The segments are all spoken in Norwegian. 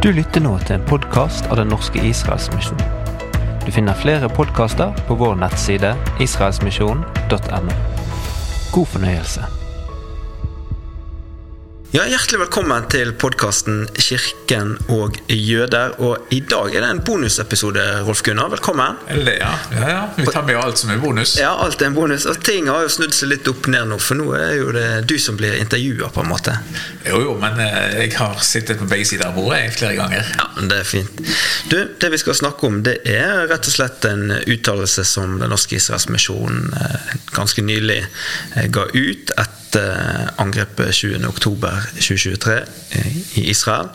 Du lytter nå til en podkast av Den norske Israelsmisjon. Du finner flere podkaster på vår nettside israelsmisjonen.no. God fornøyelse. Ja, Hjertelig velkommen til podkasten 'Kirken og jøder'. Og I dag er det en bonusepisode, Rolf Gunnar. Velkommen. Eller, ja, ja, ja. Vi tar med alt som er bonus. Ja, alt er en bonus. Og ting har jo snudd seg litt opp ned nå, for nå er jo det du som blir intervjua, på en måte. Jo, jo, men eh, jeg har sittet på begge sider av bordet flere ganger. Ja, Det er fint. Du, Det vi skal snakke om, det er rett og slett en uttalelse som Den norske Israels misjon eh, ganske nylig eh, ga ut etter angrepet 20.10.2023 i Israel.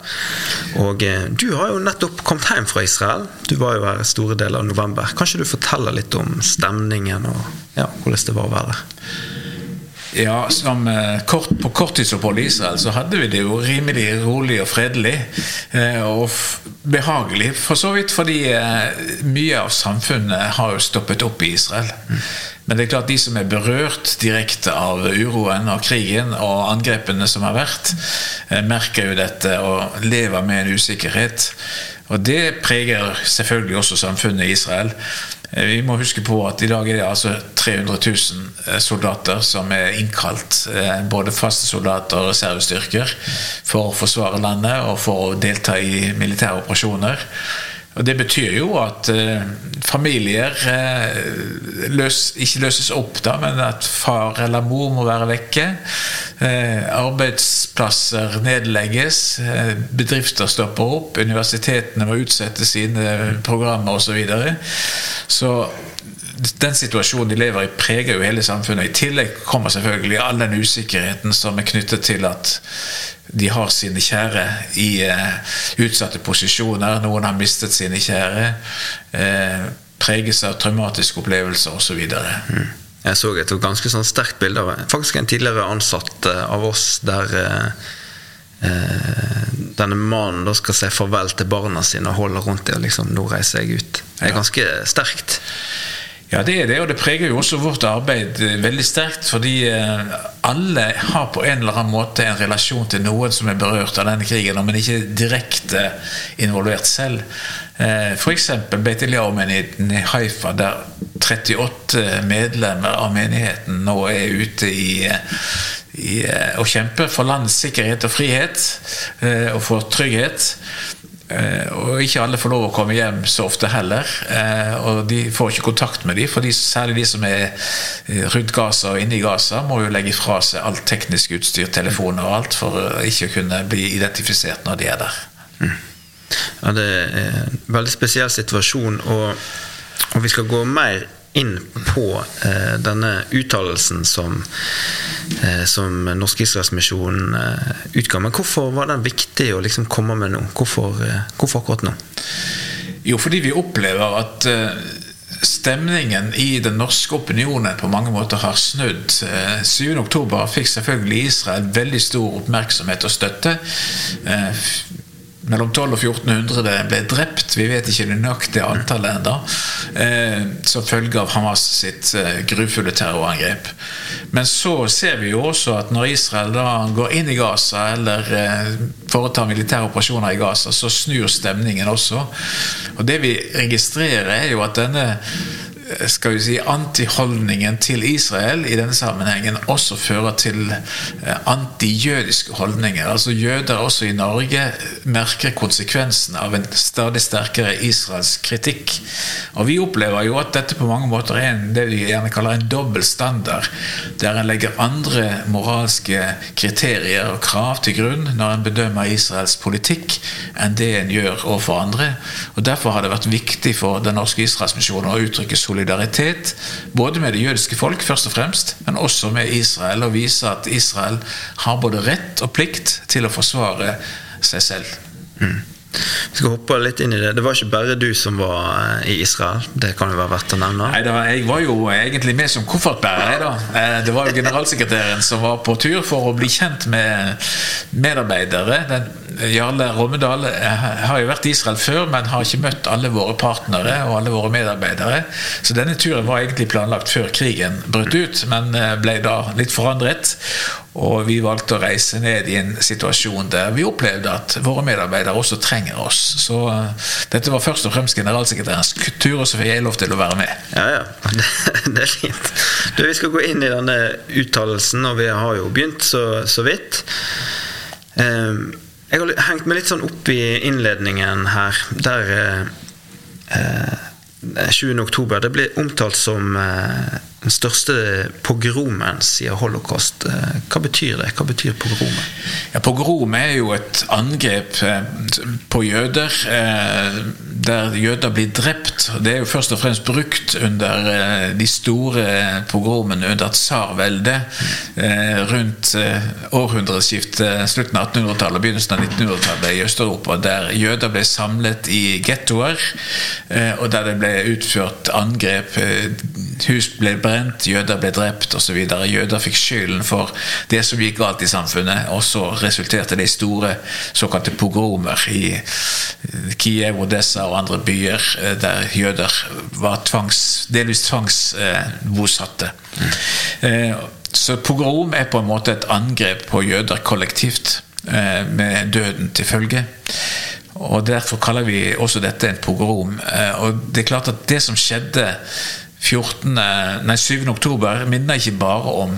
Og du har jo nettopp kommet hjem fra Israel. Du var jo her store deler av november. Kanskje du forteller litt om stemningen og ja, hvordan det var å være der? Ja, som kort, På korttidsopphold i Israel så hadde vi det jo rimelig rolig og fredelig. Og behagelig, for så vidt, fordi mye av samfunnet har jo stoppet opp i Israel. Men det er klart de som er berørt direkte av uroen og krigen og angrepene som har vært, merker jo dette og lever med en usikkerhet. Og det preger selvfølgelig også samfunnet i Israel. Vi må huske på at i dag er det altså 300 000 soldater som er innkalt. Både faste soldater og reservestyrker for å forsvare landet og for å delta i militære operasjoner. Og Det betyr jo at eh, familier eh, løs, ikke løses opp, da, men at far eller mor må være vekke. Eh, arbeidsplasser nedlegges, bedrifter stopper opp, universitetene må utsette sine programmer osv. Så, videre. så den situasjonen de lever i, preger jo hele samfunnet. I tillegg kommer selvfølgelig all den usikkerheten som er knyttet til at de har sine kjære i eh, utsatte posisjoner. Noen har mistet sine kjære. Eh, preges av traumatiske opplevelser osv. Mm. Jeg så et ganske sånn sterkt bilde av faktisk en tidligere ansatt uh, av oss der denne mannen da skal si farvel til barna sine og holde rundt dem og liksom 'Nå reiser jeg ut'. Det er ganske sterkt. Ja, det er det, og det preger jo også vårt arbeid veldig sterkt. Fordi alle har på en eller annen måte en relasjon til noen som er berørt av denne krigen, men ikke direkte involvert selv. F.eks. Beit Eliyahu-menigheten i Haifa, der 38 medlemmer av menigheten nå er ute i, i å kjempe for landets sikkerhet og frihet og for trygghet. Og ikke alle får lov å komme hjem så ofte heller. Og de får ikke kontakt med dem, for særlig de som er rundt Gaza og inne i Gaza, må jo legge fra seg alt teknisk utstyr, telefoner og alt, for ikke å kunne bli identifisert når de er der. Mm. Ja, Det er en veldig spesiell situasjon, og, og vi skal gå mer inn på eh, denne uttalelsen som, eh, som Norsk Israelsmisjon eh, utga. Men hvorfor var den viktig å liksom komme med nå? Hvorfor, hvorfor, akkurat nå? Jo, fordi vi opplever at stemningen i den norske opinionen på mange måter har snudd. 7.10 fikk selvfølgelig Israel veldig stor oppmerksomhet og støtte mellom 1200 og 1400 ble drept. Vi vet ikke det nøyaktige antallet ennå. Eh, som følge av Hamas sitt eh, grufulle terrorangrep. Men så ser vi jo også at når Israel da går inn i Gaza eller eh, foretar militære operasjoner i Gaza, så snur stemningen også. Og det vi registrerer, er jo at denne skal vi si, antiholdningen til Israel i denne sammenhengen også fører til antijødiske holdninger. Altså Jøder også i Norge merker konsekvensen av en stadig sterkere israelsk kritikk. Og Vi opplever jo at dette på mange måter er en, det vi gjerne kaller en dobbel standard, der en legger andre moralske kriterier og krav til grunn når en bedømmer Israels politikk, enn det en gjør overfor andre. Og Derfor har det vært viktig for Den norske Israelsmisjonen å uttrykke solidaritet solidaritet både med det jødiske folk, først og fremst, men også med Israel, og vise at Israel har både rett og plikt til å forsvare seg selv. Mm. Vi skal hoppe litt inn i det. Det var ikke bare du som var eh, i Israel. Det kan jo være verdt å nevne. Nei, var, Jeg var jo egentlig med som koffertbærer. da. Eh, det var jo generalsekretæren som var på tur for å bli kjent med medarbeidere. Den, Jarle Rommedal eh, har jo vært i Israel før, men har ikke møtt alle våre partnere og alle våre medarbeidere. Så denne turen var egentlig planlagt før krigen brøt ut, men ble da litt forandret. Og vi valgte å reise ned i en situasjon der vi opplevde at våre medarbeidere også trenger oss. Så uh, dette var først og fremst generalsekretærens kultur, og så fikk jeg lov til å være med. Ja, ja. Det, er fint. Du, vi skal gå inn i denne uttalelsen, og vi har jo begynt så, så vidt. Um, jeg har hengt meg litt sånn opp i innledningen her, der uh, 20. oktober det ble omtalt som uh, den største pogromen siden holocaust. Eh, hva betyr det? Hva betyr pogromen? Ja, pogrom er jo et angrep eh, på jøder, eh, der jøder blir drept. Det er jo først og fremst brukt under de store pogromene under tsarveldet rundt århundreskiftet, slutten av 1800-tallet og begynnelsen av 1900-tallet i Øst-Europa, der jøder ble samlet i gettoer, og der det ble utført angrep. Hus ble brent brent, jøder ble drept osv. Jøder fikk skylden for det som gikk galt i samfunnet. Og så resulterte det i store såkalte pogromer i Kiev, Odessa og andre byer eh, der jøder var tvangs, delvis tvangsbosatte. Mm. Så pogrom er på en måte et angrep på jøder kollektivt, eh, med døden til følge. Og Derfor kaller vi også dette en pogrom. Og det er klart at det som skjedde 14, nei, 7. oktober minner ikke bare om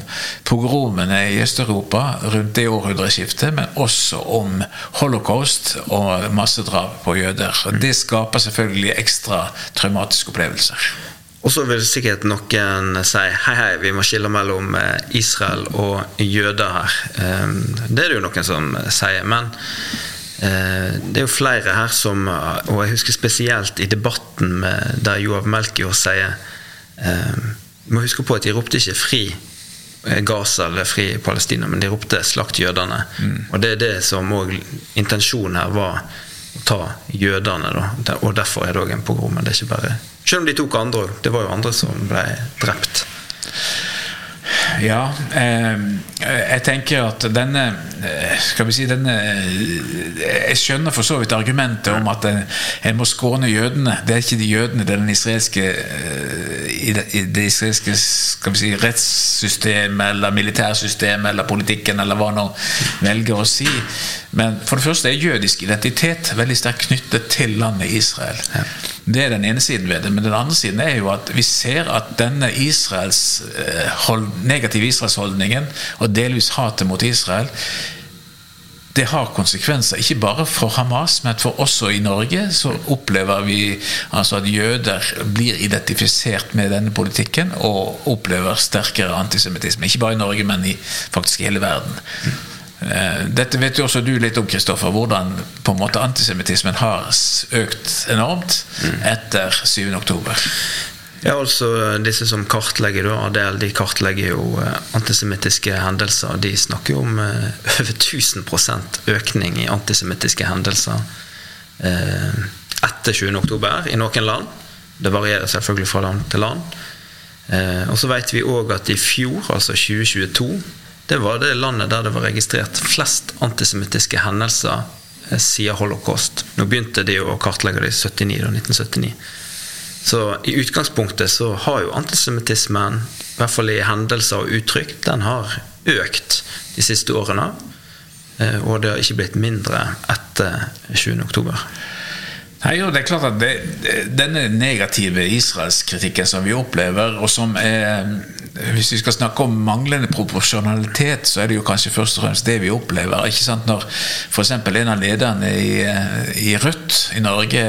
pogromene i Øst-Europa rundt det århundreskiftet, men også om holocaust og massedrap på jøder. Det skaper selvfølgelig ekstra traumatiske opplevelser. Og så vil sikkert noen si hei, hei, vi må skille mellom eh, Israel og jøder her. Ehm, det er det jo noen som sier. Men eh, det er jo flere her som Og jeg husker spesielt i debatten der Joav Melchior sier Eh, må huske på at de ropte ikke 'fri eh, Gaza eller 'fri Palestina', men de ropte 'slakt jødene'. Mm. Og det er det som òg intensjonen her var å ta jødene. Da. Og derfor er det òg en pogrom. Men det er ikke bare Selv om de tok andre òg. Det var jo andre som ble drept. Ja, eh, jeg tenker at denne eh, Skal vi si denne eh, Jeg skjønner for så vidt argumentet om at en, en må skåne jødene. Det er ikke de jødene, det er den israelske eh, i det israelske skal vi si, rettssystemet eller militærsystemet eller politikken eller hva nå velger å si. Men for det første er jødisk identitet veldig sterkt knyttet til landet Israel. Ja. Det er den ene siden ved det. Men den andre siden er jo at vi ser at denne Israels, hold, negative Israelsholdningen og delvis hatet mot Israel det har konsekvenser, ikke bare for Hamas, men for også i Norge. Så opplever vi altså at jøder blir identifisert med denne politikken og opplever sterkere antisemittisme. Ikke bare i Norge, men i faktisk hele verden. Eh, dette vet jo også du litt om, Kristoffer, hvordan på en måte antisemittismen har økt enormt etter 7. oktober. Ja, altså Disse som kartlegger, da, Adel, de kartlegger jo eh, antisemittiske hendelser. De snakker jo om uh, over 1000 økning i antisemittiske hendelser etter 20. oktober i noen land. Det varierer selvfølgelig fra land til land. Og så vet vi òg at i fjor, altså 2022, det var det landet der det var registrert flest antisemittiske hendelser siden holocaust. Nå begynte de å kartlegge det i 79, da, 1979. Så i utgangspunktet så har jo antisemittismen, i hvert fall i hendelser og uttrykk, den har økt de siste årene. Eh, og det har ikke blitt mindre etter 20. oktober. Nei, jo, det er klart at det, Denne negative Israelskritikken som vi opplever, og som er Hvis vi skal snakke om manglende proporsjonalitet, så er det jo kanskje først og fremst det vi opplever. ikke sant? Når f.eks. en av lederne i, i, Rødt i Norge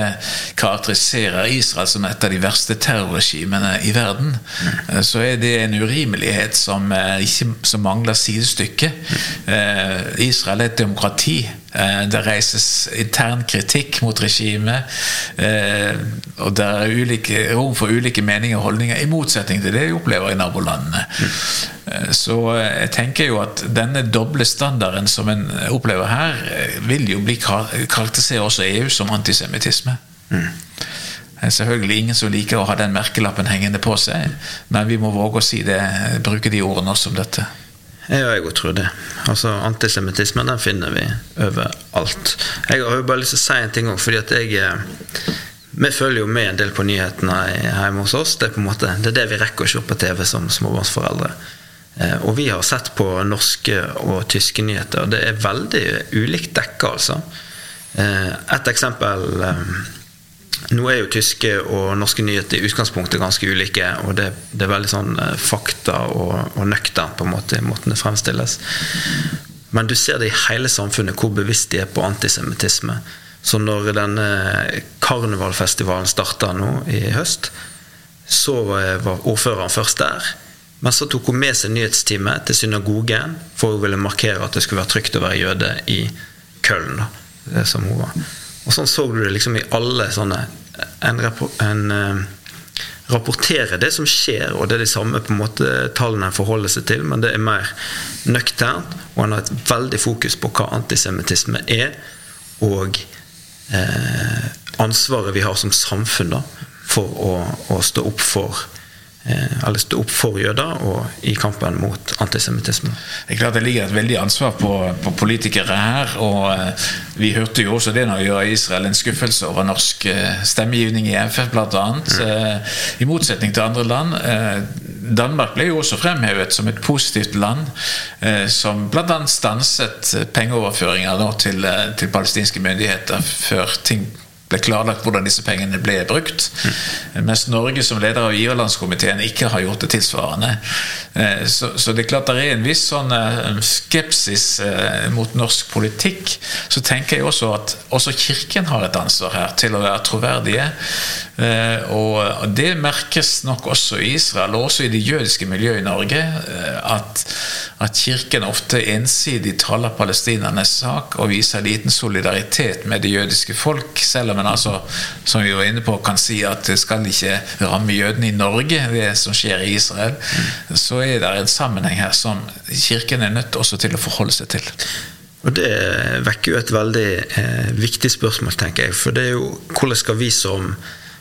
karakteriserer Israel som et av de verste terrorregimene i verden, mm. så er det en urimelighet som, eh, ikke, som mangler sidestykke. Mm. Israel er et demokrati. Eh, det reises intern kritikk mot regimet. Eh, og det er ulike, rom for ulike meninger og holdninger, i motsetning til det vi opplever i nabolandene. Eh, så jeg tenker jo at denne doble standarden som en opplever her, vil jo bli karakterisere også EU som antisemittisme. Mm. Selvfølgelig ingen som liker å ha den merkelappen hengende på seg, men vi må våge å si det, bruke de ordene også om dette. Ja, jeg tror det. Altså, Antisemittismen den finner vi overalt. Jeg har jo bare lyst til å si en ting òg, fordi at jeg eh, Vi følger jo med en del på nyhetene hjemme hos oss. Det er på en måte, det det vi rekker å se på TV som småbarnsforeldre. Eh, og vi har sett på norske og tyske nyheter, og det er veldig ulikt dekka, altså. Eh, et eksempel nå er jo tyske og norske nyheter i utgangspunktet ganske ulike, og det, det er veldig sånn eh, fakta og, og nøkternt på en måte i måten det fremstilles. Men du ser det i hele samfunnet hvor bevisst de er på antisemittisme. Så når denne karnevalfestivalen starta nå i høst, så eh, var ordføreren først der. Men så tok hun med seg nyhetsteamet til synagogen for hun ville markere at det skulle være trygt å være jøde i Köln. Det som hun var. Og sånn så du det liksom i alle sånne En, en uh, rapporterer det som skjer, og det er de samme på en måte tallene en forholder seg til, men det er mer nøkternt, og en har et veldig fokus på hva antisemittisme er, og eh, ansvaret vi har som samfunn da, for å, å stå opp for Eh, eller stå opp for jøder og i kampen mot antisemittisme. Det er klart det ligger et veldig ansvar på, på politikere her. og eh, Vi hørte jo også det når vi gjør Israel en skuffelse over norsk eh, stemmegivning i FN bl.a. Mm. I motsetning til andre land. Danmark ble jo også fremhevet som et positivt land, som bl.a. stanset pengeoverføringer til, til palestinske myndigheter før ting ble klarlagt hvordan disse pengene ble brukt. Mm. Mens Norge som leder av giverlandskomiteen ikke har gjort det tilsvarende. Eh, så, så, det er klart det er en viss sånn eh, skepsis eh, mot norsk politikk. Så tenker jeg også at også Kirken har et ansvar her til å være troverdige. Og det merkes nok også i Israel, og også i det jødiske miljøet i Norge, at, at Kirken ofte ensidig taler palestinernes sak og viser liten solidaritet med det jødiske folk, selv om en altså, som vi var inne på, kan si at det skal ikke ramme jødene i Norge, det som skjer i Israel, så er det en sammenheng her som Kirken er nødt også til å forholde seg til. Og Det vekker jo et veldig eh, viktig spørsmål, tenker jeg. For det er jo hvordan skal vi som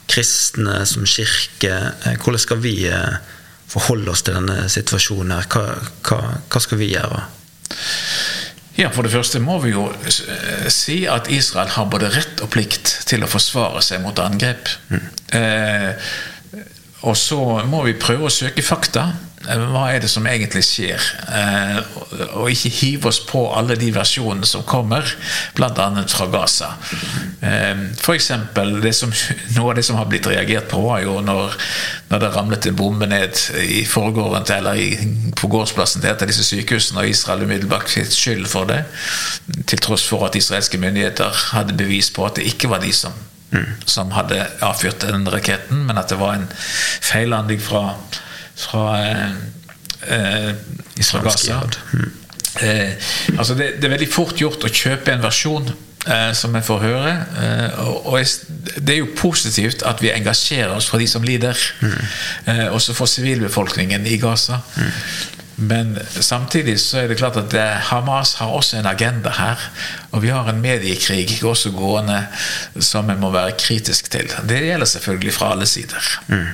kristne, som kirke, eh, hvordan skal vi eh, forholde oss til denne situasjonen her? Hva, hva, hva skal vi gjøre? Ja, For det første må vi jo eh, si at Israel har både rett og plikt til å forsvare seg mot angrep. Mm. Eh, og så må vi prøve å søke fakta. Eh, hva er det som egentlig skjer? Eh, og ikke hive oss på alle de versjonene som kommer, bl.a. fra Gaza. Eh, F.eks. noe av det som har blitt reagert på, var jo når, når det ramlet en bombe ned i forgården til, eller i, på gårdsplassen til et av disse sykehusene, og Israel umiddelbart fikk skyld for det, til tross for at israelske myndigheter hadde bevis på at det ikke var de som Mm. som hadde avfyrt den raketten, men at det var en feillanding fra fra, eh, fra Gaza. Mm. Eh, altså det, det, er veldig fort gjort å kjøpe en versjon eh, som vi får høre. Eh, og, og, det er jo positivt at vi engasjerer oss for de som lider. Mm. Eh, også for sivilbefolkningen i Gaza. Mm. Men samtidig så er det klart at Hamas har også en agenda her. Og vi har en mediekrig også gående som vi må være kritisk til. Det gjelder selvfølgelig fra alle sider. Mm.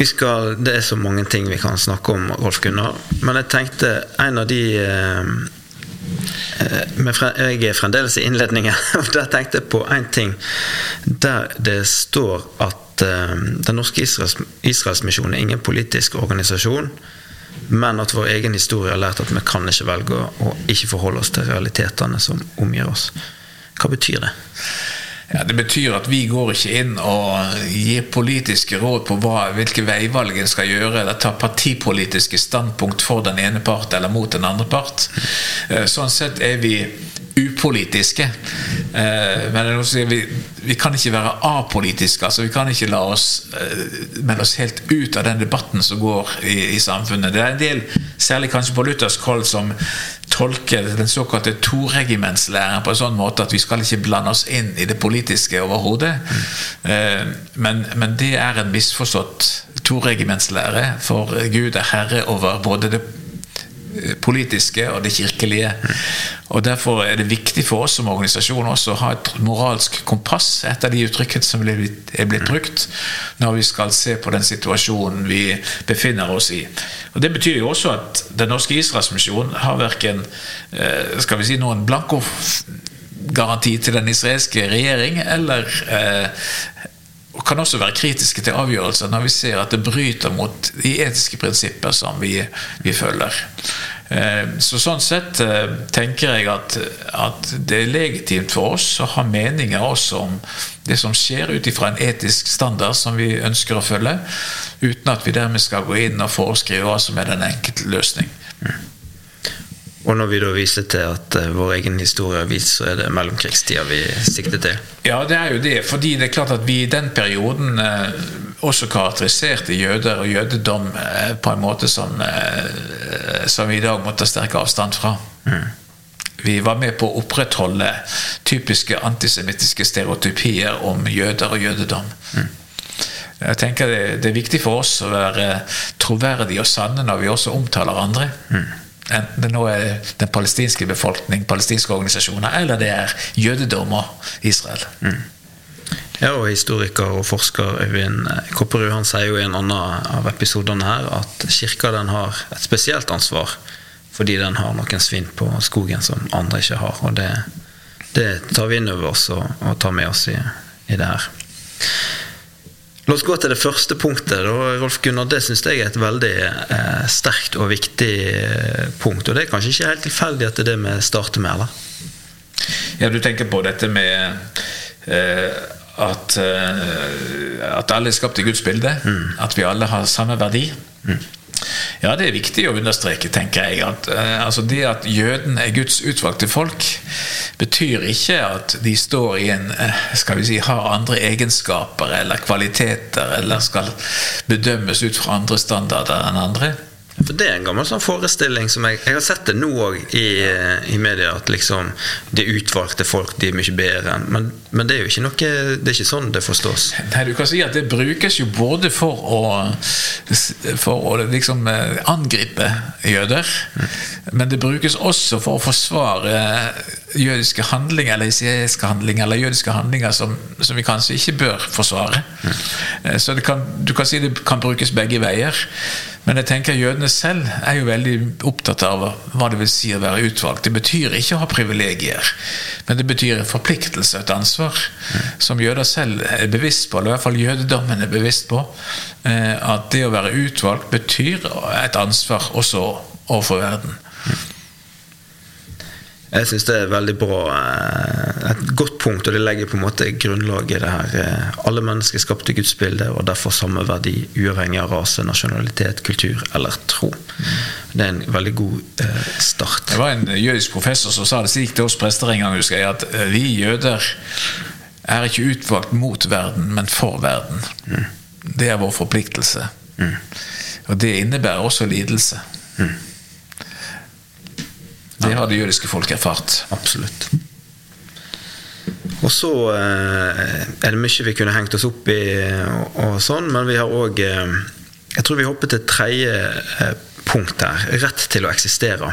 Skal, det er så mange ting vi kan snakke om, Rolf Gunnar. Men jeg tenkte en av de eh, eh Jeg er fremdeles i innledningen, og der tenkte jeg på én ting. Der det står at eh, Den norske Israels, Israelsmisjonen er ingen politisk organisasjon. Men at vår egen historie har lært at vi kan ikke velge å ikke forholde oss til realitetene som omgir oss. Hva betyr det? Ja, Det betyr at vi går ikke inn og gir politiske råd på hva, hvilke veivalg en skal gjøre, eller tar partipolitiske standpunkt for den ene part eller mot den andre part. Eh, sånn sett er vi upolitiske. Eh, men vi, kan ikke være apolitiske. altså Vi kan ikke la oss eh, melde oss helt ut av den debatten som går i, i samfunnet. Det er en del, særlig kanskje på luthersk hold, som tolke den såkalte toregimentslæren på en sånn måte at vi skal ikke blande oss inn i det politiske overhodet. Mm. Men, men, det er en misforstått toregimentslære, for Gud er herre over både det politiske og det kirkelige. Og Derfor er det viktig for oss som organisasjon også å ha et moralsk kompass, et av de uttrykkene som er blitt brukt, når vi skal se på den situasjonen vi befinner oss i. Og Det betyr jo også at Den norske Israelsmisjonen har verken skal vi si, noen blanko garanti til den israelske regjering, eller eh, og kan også være kritiske til avgjørelser når vi ser at det bryter mot de etiske prinsipper som vi, vi følger. Eh, så Sånn sett eh, tenker jeg at, at, det er legitimt for oss å ha meninger også om det som skjer ut ifra en etisk standard som vi ønsker å følge, uten at vi dermed skal gå inn og foreskrive hva som er den enkelte løsning. Mm. Og når vi da viser til at uh, vår egen historie har vist, så er det mellomkrigstida vi sikter til? Ja, det er jo det. Fordi det er klart at vi i den perioden uh, også karakteriserte jøder og jødedom uh, på en måte som, som, vi i dag må ta sterk avstand fra. Mm. Vi var med på å opprettholde typiske antisemittiske stereotypier om jøder og jødedom. Mm. Jeg tenker det, det, er viktig for oss å være troverdige og sanne når vi også omtaler andre. Mm. Enten det nå er den palestinske befolkning, palestinske organisasjoner, eller det er jødedom og Israel. Mm. Ja, og Historiker og forsker Øyvind Kopperud han sier jo i en annen av episodene her at kirka den har et spesielt ansvar fordi den har noen svinn på skogen som andre ikke har. Og det, det tar vi inn over oss og, og tar med oss i, i det her. La oss gå til det første punktet. Rolf Gunnar, Det syns jeg er et veldig eh, sterkt og viktig eh, punkt. Og det er kanskje ikke helt tilfeldig at det er det vi starter med? eller? Ja, du tenker på dette med eh, at, eh, at alle er skapt i Guds bilde. Mm. At vi alle har samme verdi. Mm. Ja, det er viktig å understreke, tenker jeg. At, eh, altså det at jøden er Guds utvalgte folk, betyr ikke at de står i en uh, Skal vi si har andre egenskaper eller kvaliteter, eller skal bedømmes ut fra andre standarder enn andre. For Det er en gammel sånn forestilling som jeg, jeg har sett det nå òg i, i, media, at liksom de utvalgte folk de er mye bedre enn men, men, det er jo ikke noe Det er ikke sånn det forstås. Nei, du kan si at Det brukes jo både for å, for å liksom eh, angripe jøder, mm. men det brukes også for å forsvare jødiske handlinger eller israelske handlinger eller jødiske handlinger som, som, vi kanskje ikke bør forsvare. Mm. Så kan, du kan si det kan brukes begge veier. Men jeg tenker jødene selv er jo veldig opptatt av hva det vil si å være utvalgt. Det betyr ikke å ha privilegier, men det betyr en forpliktelse et ansvar som jøder selv er bevisst på, eller i hvert fall jødedommen er bevisst på. Eh, at det å være utvalgt betyr et ansvar også overfor verden. Jeg syns det er veldig bra. Eh, et godt punkt, og det legger på en måte grunnlaget i det her. Eh, alle mennesker skapte Guds bilde og derfor samme verdi, uavhengig av rase, nasjonalitet, kultur eller tro. Det er en veldig god eh, start. Det var en jødisk professor som sa det slik til oss prester en gang, husker jeg, at vi jøder er ikke utvalgt mot verden, men for verden. Mm. Det er vår forpliktelse. Mm. Og det innebærer også lidelse. Mm. Det har det jødiske folk erfart. Absolutt. Og så eh, er det mye vi kunne hengt oss opp i, og, sånn, men vi har òg eh, Jeg tror vi hopper til tredje eh, punkt her. Rett til å eksistere.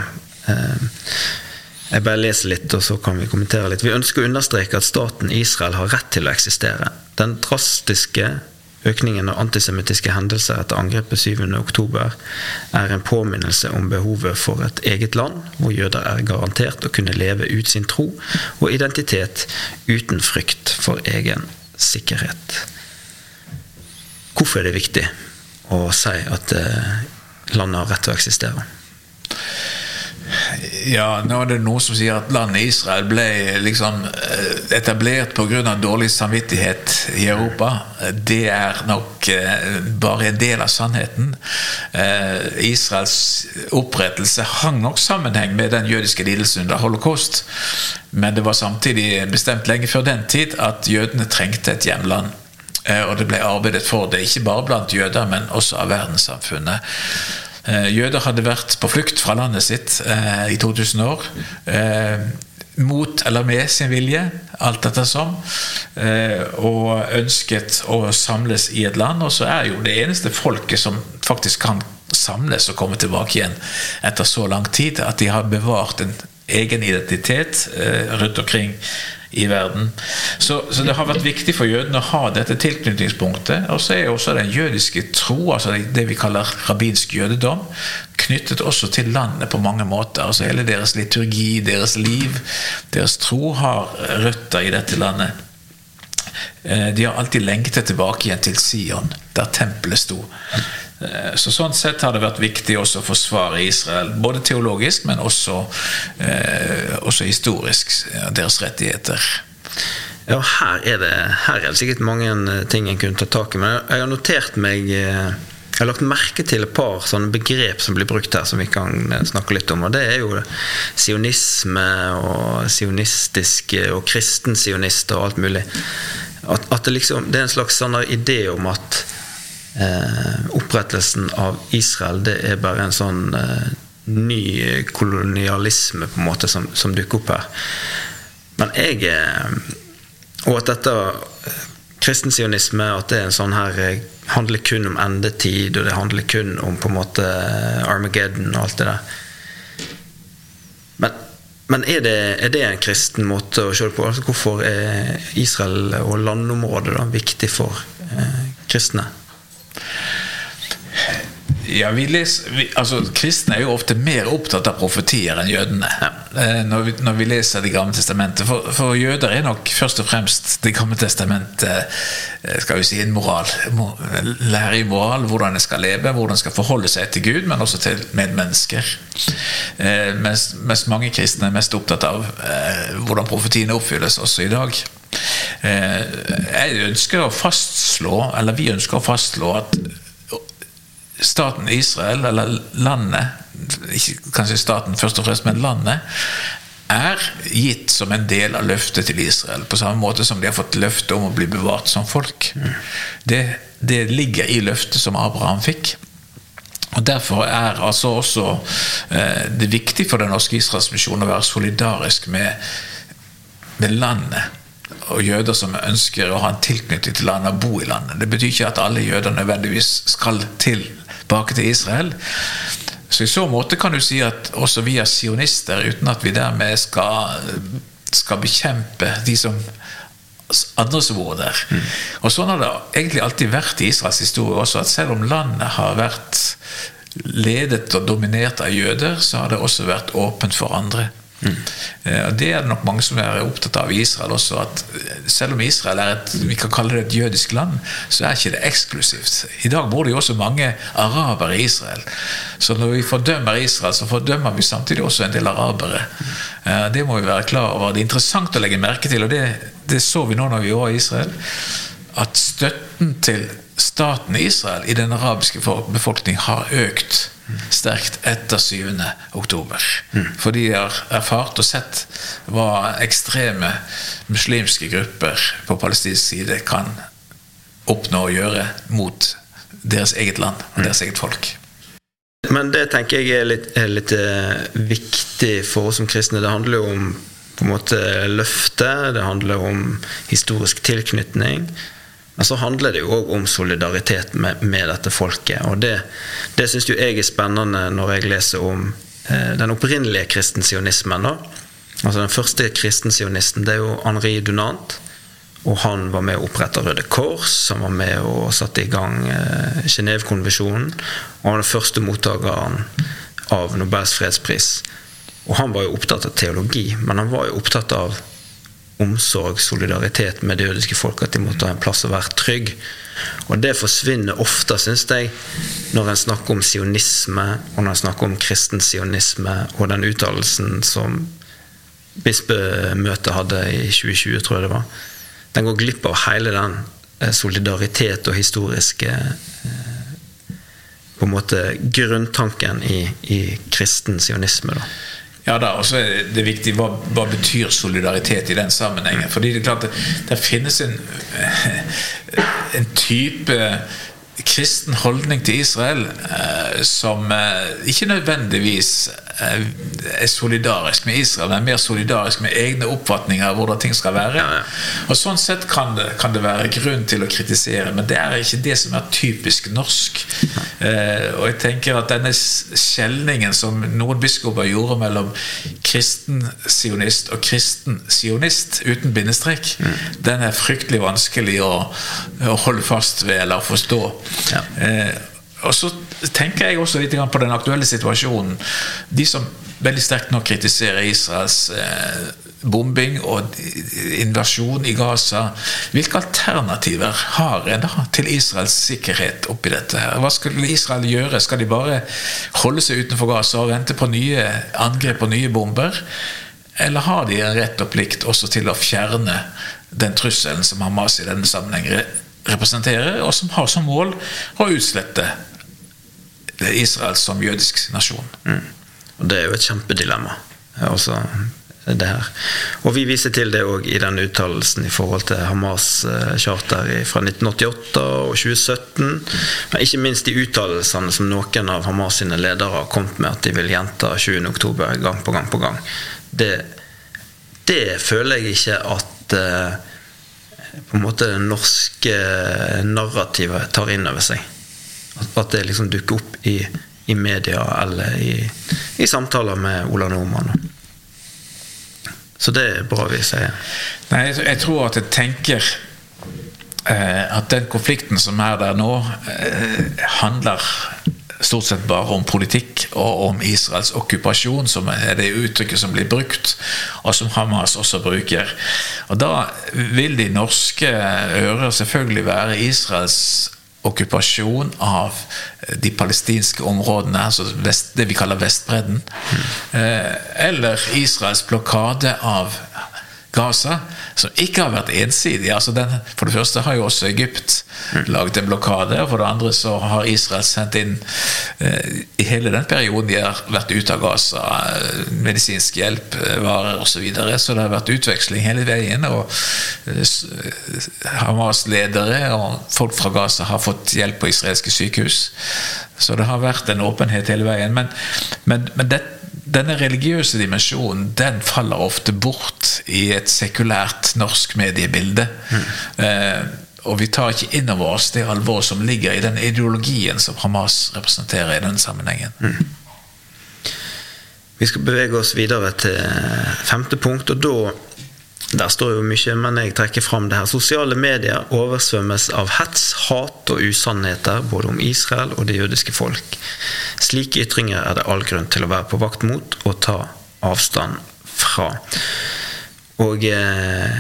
Jeg bare leser litt, og så kan vi kommentere litt. Vi ønsker å understreke at staten Israel har rett til å eksistere. Den drastiske Økningen av antisemittiske hendelser etter angrepet 7.10 er en påminnelse om behovet for et eget land, hvor jøder er garantert å kunne leve ut sin tro og identitet uten frykt for egen sikkerhet. Hvorfor er det viktig å si at eh, landet har rett til å eksistere? Ja, nå er det noen som sier at landet Israel ble liksom eh, etablert pga. dårlig samvittighet i Europa. Det er nok eh, bare en del av sannheten. Eh, Israels opprettelse hang nok sammenheng med den jødiske lidelsen under holocaust. Men det var samtidig bestemt lenge før den tid at jødene trengte et hjemland. Og det ble arbeidet for det, ikke bare blant jøder, men også av verdenssamfunnet. Eh, jøder hadde vært på flukt fra landet sitt eh, i 2000 år. Eh, mot eller med sin vilje, alt etter som. og ønsket å samles i et land. Og så er jo det eneste folket som faktisk kan samles og komme tilbake igjen etter så lang tid, at de har bevart en egen identitet rundt omkring i verden. Så, så, det har vært viktig for jødene å ha dette tilknytningspunktet. Og så er også den jødiske tro, altså det vi kaller rabbinsk jødedom, knyttet også til landet på mange måter. Altså Hele deres liturgi, deres liv, deres tro har røtter i dette landet. Eh, de har alltid lengtet tilbake igjen til Sion, der tempelet sto. Eh, så Sånn sett har det vært viktig også å forsvare Israel, både teologisk, men også, eh, også historisk, deres rettigheter. Ja, her er, det, her er det sikkert mange eh, ting en kunne ta tak i. Men jeg har notert meg Jeg har lagt merke til et par sånne begrep som blir brukt her, som vi kan snakke litt om. Og det er jo sionisme og sionistiske og kristensionister og alt mulig. At, at det, liksom, det er en slags sånn idé om at eh, opprettelsen av Israel det er bare en sånn eh, ny kolonialisme på en måte som, som dukker opp her. Men jeg eh, Og at dette eh, kristensionisme at det er en sånn her eh, handler kun om endetid, og det handler kun om på en måte Armageddon og alt det der. Men, men er, det, er, det, en kristen måte å se det på? Altså, hvorfor er Israel og landområdet da viktig for eh, kristne? Ja, vi leser, vi, altså, Kristne er jo ofte mer opptatt av profetier enn jødene. Eh, når, vi, når, vi, leser Det gamle testamentet. For, for, jøder er nok først og fremst Det gamle testamentet eh, skal vi si, en moral. Lære i moral, hvordan en skal leve, hvordan en skal forholde seg til Gud, men også til medmennesker. Eh, mens, mens, mange kristne er mest opptatt av hvordan profetiene oppfylles også i dag. Jeg ønsker å fastslå, eller Vi ønsker å fastslå at staten Israel, eller landet, ikke kanskje staten først og fremst, men landet, er gitt som en del av løftet til Israel. På samme måte som de har fått løfte om å bli bevart som folk. Det, det ligger i løftet som Abraham fikk. Og Derfor er altså også eh, det viktig for Den norske Israelsmisjonen å være solidarisk med, med landet og jøder som ønsker å ha en tilknytning til landet og bo i landet. Det betyr ikke at alle jøder nødvendigvis skal tilbake til Israel. Så i så måte kan du si at også vi er sionister, uten at vi dermed skal, skal bekjempe de som andre som bor der. Mm. Og sånn har det egentlig alltid vært i Israels historie også, at selv om landet har vært ledet og dominert av jøder, så har det også vært åpent for andre. Mm. Det er det nok mange som er opptatt av i Israel også. At selv om Israel er et vi kan kalle det et jødisk land, så er ikke det eksklusivt. I dag bor det jo også mange arabere i Israel. Så når vi fordømmer Israel, så fordømmer vi samtidig også en del arabere. Eh, det må vi være klar over. Det er interessant å legge merke til, og det, det så vi nå når vi var i Israel, at støtten til staten Israel i den arabiske befolkning har økt sterkt etter 7. oktober. Mm. For de har erfart og sett hva ekstreme muslimske grupper på palestinsk side kan oppnå å gjøre mot deres eget land og deres eget folk. Men det tenker jeg er litt, er litt uh, viktig for oss som kristne. Det handler jo om på en måte løfte, det handler om historisk tilknytning. Men så handler det jo òg om solidaritet med, med, dette folket. Og det, det syns jo jeg er spennende når jeg leser om eh, den opprinnelige kristensionismen. Altså Den første kristensionisten det er jo Henri Dunant. Og han var med å opprette Røde Kors, som var med og satte i gang eh, Genévekonvensjonen. Og han var den første mottakeren av Nobels fredspris. Og han var jo opptatt av teologi, men han var jo opptatt av omsorg, solidaritet med det jødiske folk, at de måtte ha en plass å være trygg. Og det forsvinner ofte, syns jeg, når en snakker om sionisme, og når en snakker om kristen sionisme, og den uttalelsen som bispemøtet hadde i 2020, tror jeg det var. Den går glipp av hele den eh, solidaritet og historiske eh, på en måte grunntanken i, i kristen sionisme. da. Ja da, og så er det viktig hva, hva, betyr solidaritet i den sammenhengen. Fordi det er klart det, det finnes en, en type kristen holdning til Israel eh, som eh, ikke nødvendigvis eh, er solidarisk med Israel, men er mer solidarisk med egne oppfatninger av hvordan ting skal være. Og Sånn sett kan det, kan det være grunn til å kritisere, men det er ikke det som er typisk norsk. Eh, og jeg tenker at denne skjelningen som noen biskoper gjorde mellom kristen sionist og kristen sionist uten bindestrek, den er fryktelig vanskelig å, å holde fast ved eller forstå. Ja. Eh, og så tenker jeg også litt på den aktuelle situasjonen. De som veldig sterkt nå kritiserer Israels eh, bombing og invasjon i Gaza. Hvilke alternativer har en da til Israels sikkerhet oppi dette? her? Hva skulle Israel gjøre? Skal de bare holde seg utenfor Gaza og vente på nye angrep og nye bomber? Eller har de en rett og plikt også til å fjerne den trusselen som Hamas i denne sammenheng representerer, og som har som mål å utslette Israel som jødisk nasjon? Og det er jo et kjempedilemma. eh, Også det her. Og vi viser til det òg i den uttalelsen i forhold til Hamas eh, charter fra 1988 og 2017. Men ikke minst de uttalelsene som noen av Hamas sine ledere har kommet med, at de vil gjenta 20.10 gang på gang på gang. Det, det føler jeg ikke at eh, på en måte det norske narrativet tar inn over seg. At- det liksom dukker opp i, i media eller i, i samtaler med Ola Nordmann. Så det er bra vi sier. Nei, jeg tror at jeg tenker eh, at den konflikten som er der nå, eh, handler stort sett bare om politikk og om Israels okkupasjon, som er det uttrykket som blir brukt, og som Hamas også bruker. Og da vil de norske ører selvfølgelig være Israels okkupasjon av de palestinske områdene, altså det vi kaller Vestbredden, eh, eller Israels blokade av Gaza, som ikke har vært ensidig. Altså den, for det første har jo også Egypt laget en blokade, og for det andre så har Israel sendt inn eh, I hele den perioden de har vært ute av Gaza, eh, medisinsk hjelp, eh, varer osv. Så, videre, så det har vært utveksling hele veien. og eh, Hamas-ledere og folk fra Gaza har fått hjelp på israelske sykehus. Så det har vært en åpenhet hele veien. Men, men, men det, denne religiøse dimensjonen den faller ofte bort i et sekulært norsk mediebilde. Eh, og vi tar ikke inn over oss det alvoret som ligger i den ideologien som Hamas representerer i denne sammenhengen. Vi skal bevege oss videre til femte punkt, og da der står jo mye, men jeg trekker fram det her. Sosiale medier oversvømmes av hets, hat og usannheter både om Israel og det jødiske folk. Slike ytringer er det all grunn til å være på vakt mot og ta avstand fra. Og eh,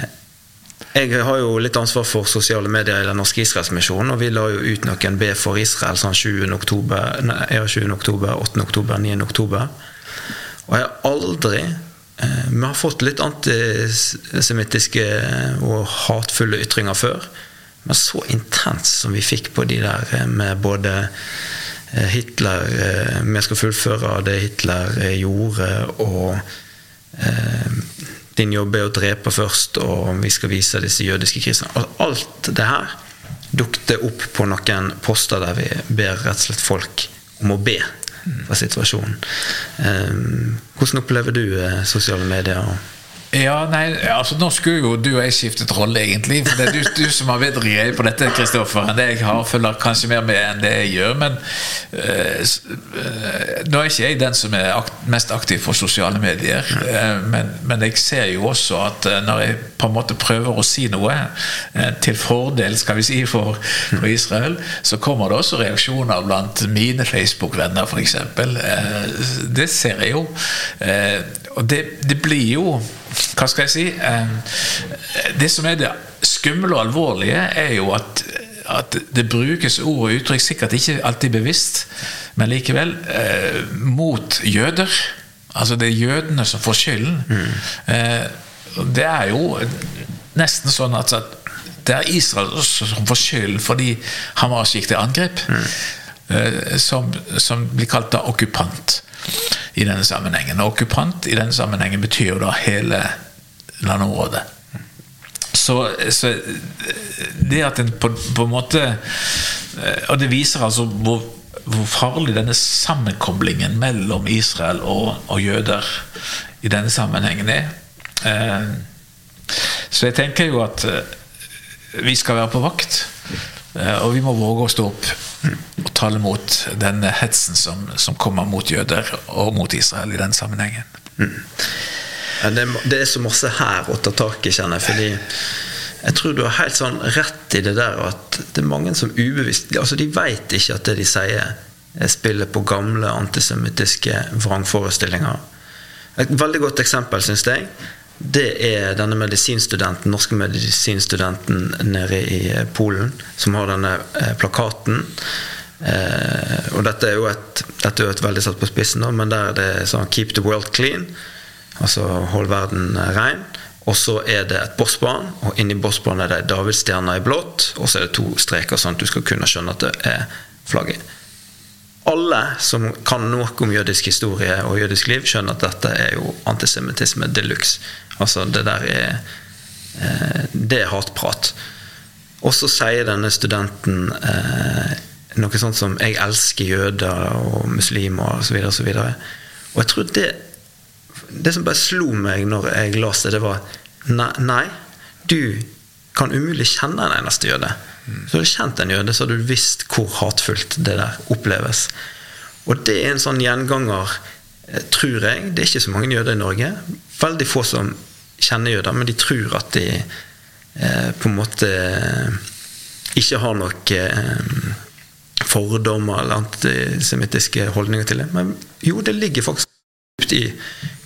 jeg har jo litt ansvar for sosiale medier i Den norske Israelsmisjonen, og vi la jo ut noen B for Israel sånn 20. oktober, nei, ja, 20. oktober, 8. oktober, 9. oktober. Og jeg har aldri eh, Vi har fått litt antisemittiske og hatefulle ytringer før. Men så intens som vi fikk på de der eh, med både eh, Hitler eh, Vi skal fullføre det Hitler gjorde, og eh, din jobb er å drepe først, og vi skal vise disse jødiske kristne. Alt det her dukket opp på noen poster der vi ber rett og slett folk om å be for situasjonen. Eh, hvordan opplever du eh, sosiale medier? Ja, nei, altså Nå skulle jo du og jeg skiftet rolle, egentlig. For det er du, du som har bedre greie på dette, Kristoffer, enn det jeg har. Følger kanskje mer med enn det jeg gjør. Men eh, nå er ikke jeg den som er akt, mest aktiv for sosiale medier. Eh, men, men jeg ser jo også at når jeg på en måte prøver å si noe eh, til fordel skal vi si, for, for Israel, så kommer det også reaksjoner blant mine Facebook-venner, f.eks. Eh, det ser jeg jo. Og det, det blir jo Hva skal jeg si? Eh, det som er det skumle og alvorlige, er jo at, at det brukes ord og uttrykk, sikkert ikke alltid bevisst, men likevel, eh, mot jøder. Altså det er jødene som får skylden. Mm. det er jo nesten sånn at, at det er Israel som får skylden fordi Hamas gikk til angrep. eh, Som, som blir kalt da okkupant i denne sammenhengen. Og okkupant i denne sammenhengen betyr jo da hele landområdet. Så, så det at en på, på en måte eh, Og det viser altså hvor hvor farlig denne sammenkoblingen mellom Israel og, og jøder i denne sammenhengen er. Eh, så jeg tenker jo at eh, vi skal være på vakt. Eh, og vi må våge å stå opp og tale mot denne hetsen som, som kommer mot jøder og mot Israel i den sammenhengen. Mm. Det, det, er så masse her å ta tak i, kjenner jeg. Fordi jeg tror du har helt sånn rett i det der at det er mange som ubevisst altså De vet ikke at det de sier, spiller på gamle antisemittiske vrangforestillinger. Et veldig godt eksempel, syns jeg, det er denne medisinstudenten, norske medisinstudenten nede i Polen, som har denne eh, plakaten. Eh, og dette er jo et, dette er et veldig satt på spissen, men der er det sånn 'Keep the world clean', altså 'hold verden rein'. Og så er det et bossbarn, og inni bossbarnet er det ei davidsstjerne i blått, og så er det to streker, sånn at du skal kunne skjønne at det er flagget alle som kan noe om jødisk historie og jødisk liv, skjønner at dette er jo antisemittisme de luxe. Altså, det der er eh, Det er hatprat. Og så sier denne studenten eh, noe sånt som 'jeg elsker jøder og muslimer' osv. Og, så videre, og, og jeg tror det Det som bare slo meg når jeg leste det, var nei, nei du kan umulig kjenne en eneste jøde. Så hadde du kjent en jøde, så hadde du visst hvor hatfullt det der oppleves. Og det er en sånn gjenganger, eh, tror jeg. Det er ikke så mange jøder i Norge. Veldig få som kjenner jøder, men de tror at de eh, på en måte ikke har noen eh, fordommer eller antisemittiske holdninger til det. Men jo, det ligger faktisk i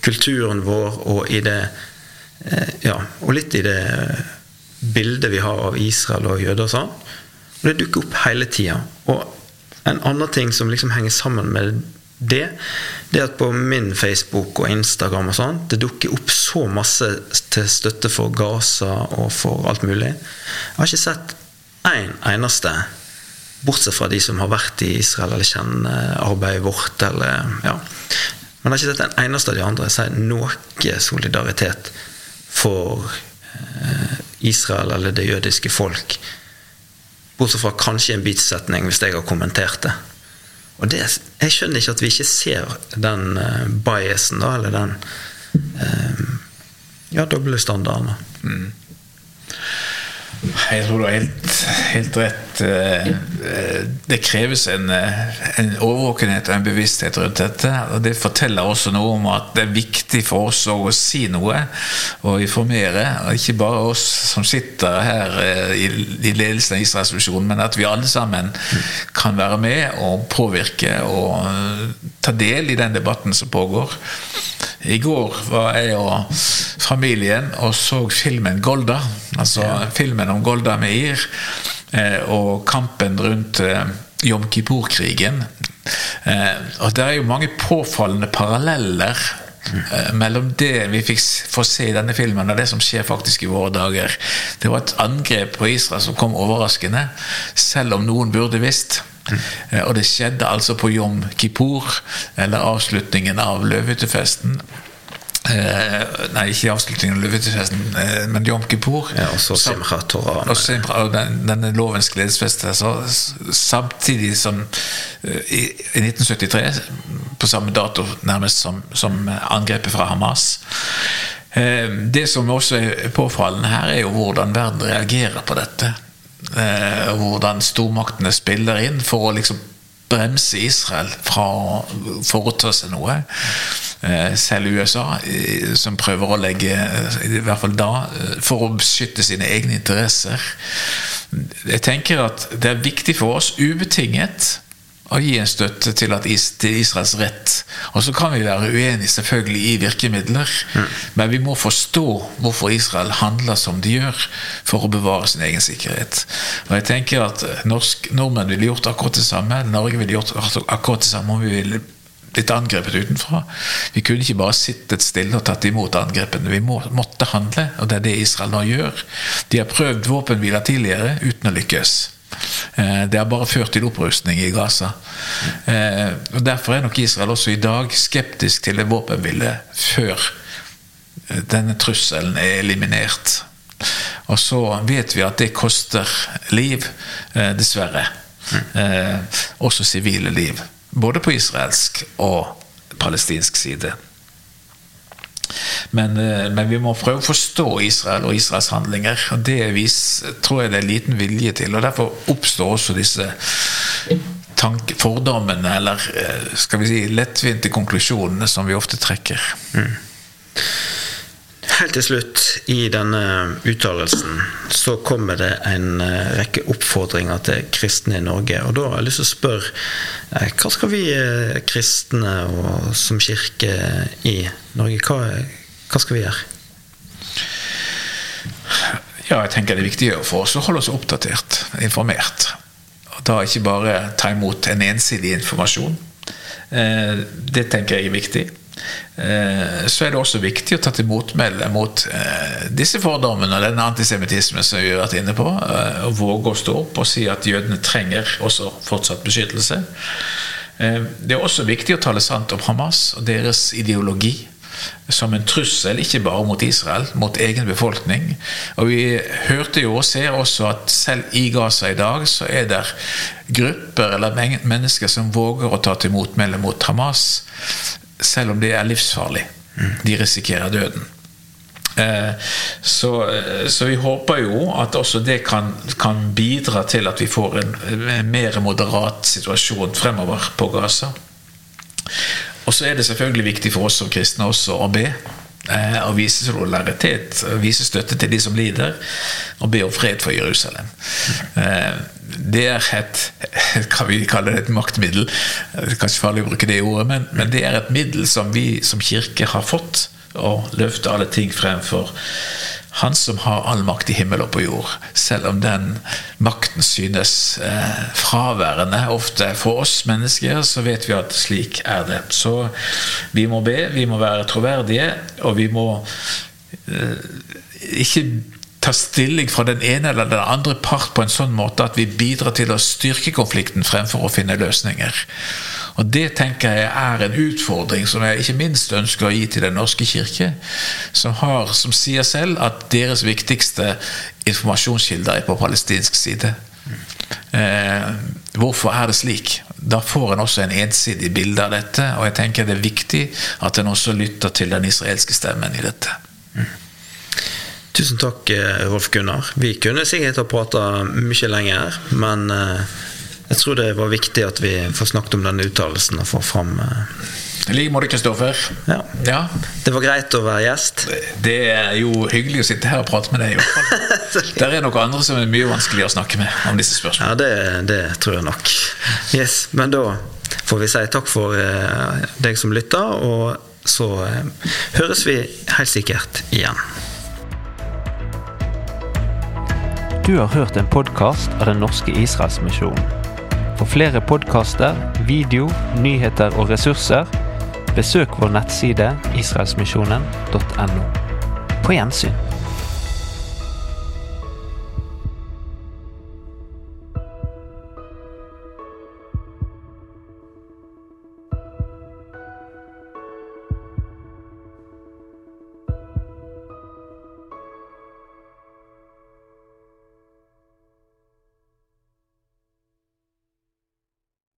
kulturen vår og i det eh, Ja, og litt i det bildet vi har av Israel og jøder og sånn. Og det dukker opp hele tida. Og en annen ting som liksom henger sammen med det, det er at på min Facebook og Instagram og sånn, det dukker opp så masse til støtte for Gaza og for alt mulig. Jeg har ikke sett én en eneste, bortsett fra de som har vært i Israel eller kjenner arbeidet vårt, eller ja. Men jeg har ikke sett en eneste av de andre si noe solidaritet for eh, Israel eller det jødiske folk. Bortsett fra kanskje en bitsetning hvis jeg har kommentert det. Og det, Jeg skjønner ikke at vi ikke ser den uh, biasen, da, eller den uh, ja, doble standarden. Mm. Jeg tror du har helt, helt rett. Eh, det kreves en, en, overvåkenhet og en bevissthet rundt dette. og Det forteller også noe om at det er viktig for oss å si noe og informere. og Ikke bare oss som sitter her i, i ledelsen av Israelsmisjonen, men at vi alle sammen kan være med og påvirke og eh, ta del i den debatten som pågår. I går var jeg og familien og så filmen 'Golda'. Altså ja. filmen om Golda Meir eh, og kampen rundt eh, Jom Kippur-krigen. Eh, og det er jo mange påfallende paralleller mellom det vi fikk få se i denne filmen, og det som skjer faktisk i våre dager. Det var et angrep på Israel som kom overraskende, selv om noen burde visst. Mm. Og det skjedde altså på Jom Kippur, eller avslutningen av løvehyttefesten. Eh, nei, ikke avslutningen av løvehyttefesten, eh, men Jom Kippur. Ja, og så Simcha Torah. Og, Simcha, og den, denne lovens gledesfest. Samtidig som eh, i, i, 1973, på samme dato nærmest som, som angrepet fra Hamas. Eh, det som også er påfallende her, er jo hvordan verden reagerer på dette. Eh, hvordan stormaktene spiller inn for å liksom bremse Israel fra å foreta seg noe. Eh, selv USA, som prøver å legge I hvert fall da for å beskytte sine egne interesser. Jeg tenker at det er viktig for oss, ubetinget, å gi en støtte til, at is, til Israels rett. Og så kan vi være uenige selvfølgelig i virkemidler, mm. men vi må forstå hvorfor Israel handler som de gjør for å bevare sin egen sikkerhet. Og jeg tenker at norsk, Nordmenn ville gjort akkurat det samme. Norge ville gjort akkurat det samme om vi ville blitt angrepet utenfra. Vi kunne ikke bare sittet stille og tatt imot angrepene. Vi må, måtte handle, og det er det Israel nå gjør. De har prøvd våpenhviler tidligere uten å lykkes. Eh, det har bare ført til opprustning i Gaza. Eh, og Derfor er nok Israel også i dag skeptisk til en våpenhvile før eh, denne trusselen er eliminert. Og så vet vi at det koster liv, dessverre. Også sivile liv. Både på israelsk og palestinsk side. Men, eh, men, vi må prøve å forstå Israel og Israels handlinger. og Det vis, tror jeg det er liten vilje til. og Derfor oppstår også disse tank, fordommene, eller eh, skal vi si lettvinte konklusjonene som vi ofte trekker. Mm. Helt til slutt, i denne uttalelsen, så kommer det en eh, rekke oppfordringer til kristne i Norge. Og da har jeg lyst til å spørre, eh, hva skal vi eh, kristne og som kirke i Norge, hva, hva skal vi gjøre? Ja, jeg tenker det er viktig for oss å holde oss oppdatert, informert. Og da ikke bare ta imot en ensidig informasjon. Det tenker jeg er viktig. Eh, så er det også viktig å ta til motmelde mot eh, disse fordommene og den antisemittismen som vi har vært inne på. Eh, og våge å stå opp og si at jødene trenger også fortsatt beskyttelse. Det er også viktig å tale sant om Hamas og deres ideologi som en trussel, ikke bare mot Israel, mot egen befolkning. Og vi hørte jo og ser også at selv i Gaza i dag så er det grupper eller mennesker som våger å ta til motmelde mot Hamas selv om det er livsfarlig. De risikerer døden. Eh, så, eh, så, vi håper jo at også det kan, kan bidra til at vi får en, en mer moderat situasjon fremover på Gaza. Og så er det selvfølgelig viktig for oss som kristne også å be. Eh, å vise solidaritet, og vise støtte til de som lider, og be om fred for Jerusalem det er et kan vi kalle det et maktmiddel. Det er kanskje farlig å bruke det ordet, men, men det er et middel som vi som kirke har fått. Å løfte alle ting fremfor Han som har all makt i himmel og på jord. Selv om den makten synes eh, fraværende ofte for oss mennesker, så vet vi at slik er det. Så vi må be, vi må være troverdige, og vi må eh, ikke ta stilling fra den ene eller den andre part på en sånn måte at vi bidrar til å styrke konflikten fremfor å finne løsninger. Og Det tenker jeg er en utfordring som jeg ikke minst ønsker å gi til Den norske kirke, som, har, som sier selv at deres viktigste informasjonskilder er på palestinsk side. Eh, hvorfor er det slik? Da får en også en ensidig bilde av dette, og jeg tenker det er viktig at en også lytter til den israelske stemmen i dette. Tusen takk, eh, Rolf Gunnar. Vi kunne sikkert ha prata mye lenger, men eh, jeg tror det var viktig at vi får snakket om denne uttalelsen og får fram eh, I like måte, Kristoffer. Ja. ja. Det var greit å være gjest. Det er jo hyggelig å sitte her og prate med deg. Det er nok andre som er mye vanskeligere å snakke med om disse spørsmålene. Ja, det, det tror jeg nok. Yes, Men da får vi si takk for deg som lytter, og så høres vi helt sikkert igjen. Du har hørt en podkast av Den norske Israelsmisjonen. For flere podkaster, video, nyheter og ressurser, besøk vår nettside israelsmisjonen.no. På gjensyn.